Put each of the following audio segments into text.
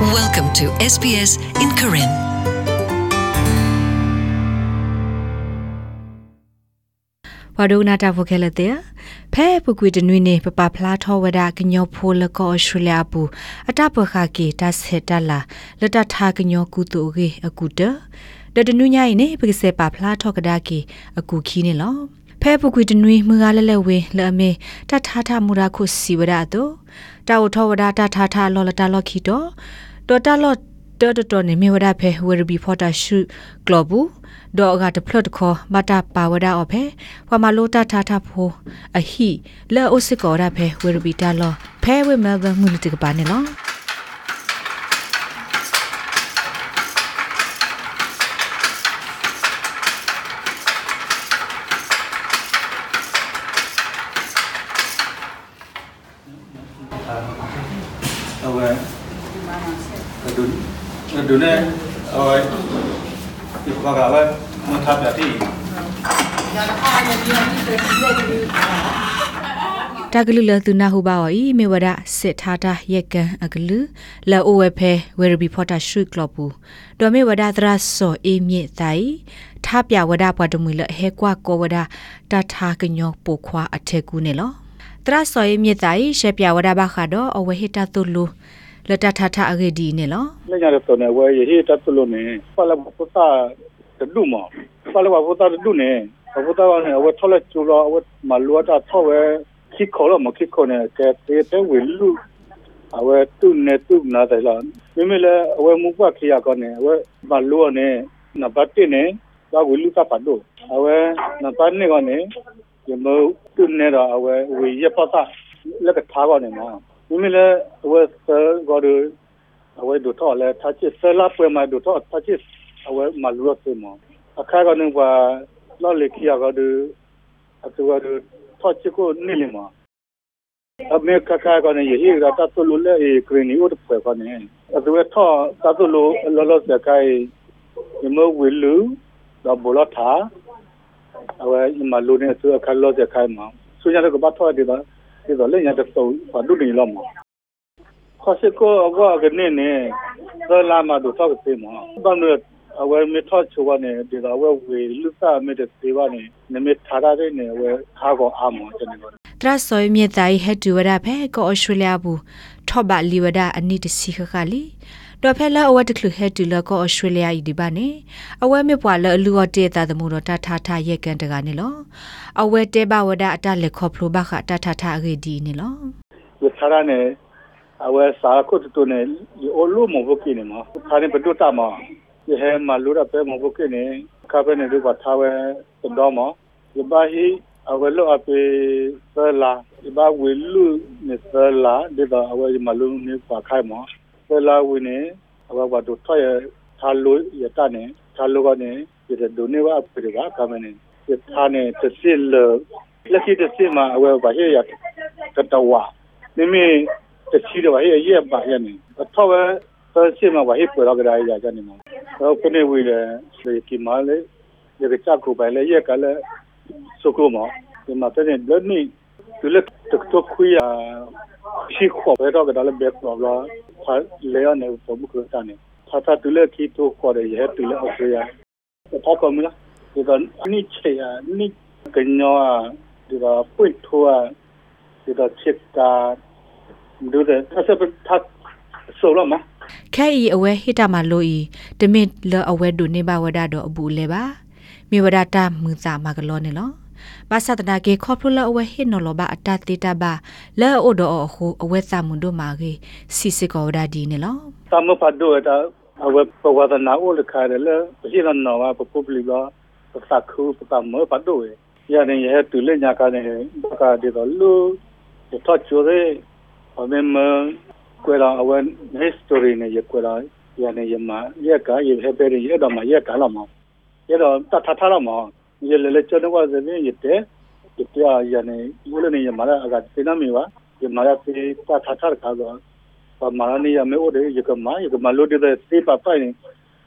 Welcome to SBS in Karen. ဝါဒိုနာတာဖိုခဲလက်တဲ့ဖဲပုကွေတနွေနေပပဖလားထောဝဒကညောဖိုလကောဩစတြေးလျပူအတပခါကေတဆဟတလာလတထာကညောကူတူရေအကူတတတနွညိုင်နေပကစေပဖလားထောကဒါကေအကူခီနေလောဖဲပုကွေတနွေမူကလဲလဲဝေလအမေတထာထမူရာခုစီဝဒတော့တာဝထောဝဒတထာထလောလတလောခီတော့ တော်တလောတော်တော်နေမြေဝဒဖဲဝရဘီဖော်တာရှုကလဘူဒေါ်ကတဖလတ်ခေါ်မတာပါဝဒအဖေဝမလိုတာထာထာဖိုအဟိလဲအိုစစ်ကောရဖဲဝရဘီတာလောဖဲဝဲမဲဘငုလတိကပါနေလော အဒုနဲ့အဝဲဒီဘာကလဲမထပ်ပြတိတကလူလသူနာဟုပါဝဤမေဝဒစစ်ထားတာရက်ကန်အကလူလောအိုဝဲဖဲဝဲရဘီဖော်တာရှုကလပူဒေါ်မေဝဒသရဆောအေးမြင့်တိုင်ထားပြဝဒပွားတမူလဟဲကွာကောဝဒတထာကညောပိုခွာအထက်ကူနေလောသရဆောအေးမြင့်တိုင်ရှက်ပြဝဒဘခါတော့အဝဲဟိတတုလူ လတထထအဂေဒီနေလောလက်ညာတော့နေဝဲရဟိတတ်လို့နေပါလပုတာတဒုမပါလပုတာတဒုနေပုတာကနေအဝဲထောလက်ကျူလောအဝဲမလောတာထောဝဲခိခေါ်လို့မခိခေါ်နေကဲတေတဲဝေလူအဝဲတုနေတုနာတယ်လားမိမိလည်းအဝဲမူပွားခရကောနေအဝဲမလောနေနဘတ်တင်နေဒါဝေလူကပတ်တော့အဝဲနဘတ်နေကောနေယမတုနေတော့အဝဲဝေရပတာလက်ကထားကောနေမှာ မိမိလည်းဝက်ဆယ်ဂေါ်ဒူအဝဲဒူတော့လဲတာချစ်ဆယ်လာပွဲမှာဒူတော့တာချစ်အဝဲမှာလူရစေမအခါကနေကလော်လေခီယာကဒူအတူကဒူတော့ချစ်ကိုနေလိမအမေခါခါကနေရဟိရတာတလူလဲခရနီဥတ်ပွဲကနေအတူတော့တတလူလော်လော်စကိုင်ဒီမဝီလူတော့ဘလတ်ဟာအဝဲမှာလူနေသူအခါလော်စကိုင်မှာဆိုရတဲ့ကဘာတော့တယ် ဆိုလည်းရတဲ့ဆိုဘာလို့နေလောက်မှာခေါ်စကောအဝကနေနေသလာမတို့တော့ပြေမှာဘာလို့အဝဲမထချဝနဲ့ဒီတော့ဝဲဝေလူစားမတဲ့ဒီဝနဲ့နမထားရတဲ့နေဝဲအားကောအားမောတဲ့နေတော့တရဆွေမြေတိုင်ဟက်တူဝရဖဲကောဩစတြေးလျဘူးထောဘလီဝဒအနိတစီခခလီ တော်ဖက်လာအဝတ်တခုဟဲတူလကောဩစတြေးလျဤဒီပါနေအဝဲမြပွာလအလူော်တေတာသမှုတော်တထထရက်ကန်တကနေလောအဝဲတေဘဝဒအတလက်ခေါဖလိုဘခတထထရေဒီနေလောဝသရနေအဝဲစာကုတ်တုန်လေအလိုမဘုကိနေမှာခါနေဘဒုတာမှာဒီဟဲမလူရပဲမဘုကိနေခါပဲနေဒီပါသာဝဲသတော်မှာဒီပါဟိအဝဲလို့အပေဆလာဒီပါဝေလူနေဆလာဒီပါအဝဲမလူနေပါခိုင်မှာ ရဲ့ပါရနေအထောက်ပဲသရှိမှာဝဟိပေါ်တော့ကြရကြနေမှာတော့ခုနေဝီလေဒီကီမာလေဒီကချကူပဲလေရဲ့ကလည်းစုကုမဒီမှာတဲ့ဒနီဒီလက်တက်တော့ခွေးရှိခေါ်ပဲတော့ကြတယ်ဘက်တော့လာလေရနေပုံကတန်းနေသာသာတူလက်ခီတော့ခေါ်ရရဲ့တူလ က်အောက်ရတော့ကောမလားဒီကနိချေယနိကညောဒီကပွင့်ထိုးဒီကချစ်တာဒုတဲ့ဆက်ဆက်ထပ်ဆိုရမှာခဲဤအဝဲဟိတမလိုဤတမစ်လအဝဲဒုနေဘဝဒတော့အဘူးလေပါမြေဝဒတာမူစာမကလောနေလော ဘာသတနာကေခေါပလအဝဲဟိနော်လဘအတတေတဘာလဲအိုဒအဟုအဝဲသမွန်တို့မာကေစီစကောဒါဒီနေလောသမဖတ်တော့တာအဝပဝဒနာအိုလခါရလေပြည်ရနော်ဝပပပလီလာပစခုပကမပတ်တော့ရရင်ရဲ့တူလက်ညာကနေဘကဒီတော့လူတော့ချိုရဲအမေမကွယ်လာအဝဲ history နဲ့ရကွယ်လာရနေရမှာရက်ကရဟပဲရတော့မှာရက်ကလာမှာရတော့တထထလာမှာ ရလေလေကျွန်တော်ကဇင်းရတဲ့ဒီပြရနေမူလနေရမှာအကစိနမီပါရမှာရစီတထထခါတော့ပမာနီယမေအိုဒေရကမယကမလို့တဲ့စေပါပိုင်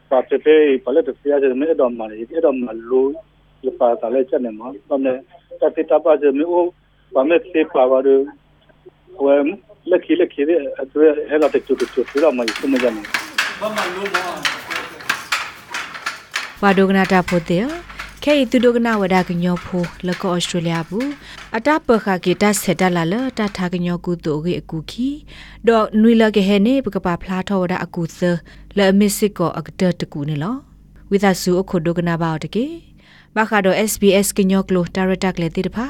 ပါပေပေပလက်တဖျားတဲ့မေတော့မှာရတော့မလို့ရပါကလည်းချက်နေမှာဘာနဲ့တတိတပါကြမေအိုဘာမဲ့စေပါပါတော့ဝဲလက်ခီလက်ခီတဲ့အတွက်ဟဲလာတဲ့ကျုပ်ကျုပ်ပြီးတော့မှစမကြမယ်ဝါဒိုကနာတာဖိုတဲ့ ခဲဤသူဒိုကနာဝဒါကညောဖိုလကောဩစတြေးလျဘူးအတပခကေတဆက်တလာလတထာကညောကူတိုဂေအကူခီဒေါနွေလကေဟဲနေပကပဖလားထောဝဒါအကူသလဲမစ်စစ်ကောအကတတကူနေလောဝိသဆူအခုဒိုကနာဘာတကေဘခါဒို SBS ကညောကလိုတာရတက်လေတိတဖာ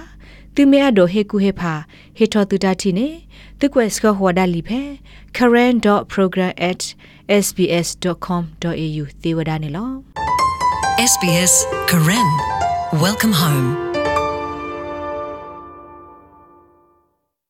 သူမဲအဒိုဟေကူဟေဖာဟေထောတူတာတီနေသူကွက်စကဟောဒါလီဖဲ current.program@sbs.com.au သေဝဒနေလော SBS Karen. Welcome home.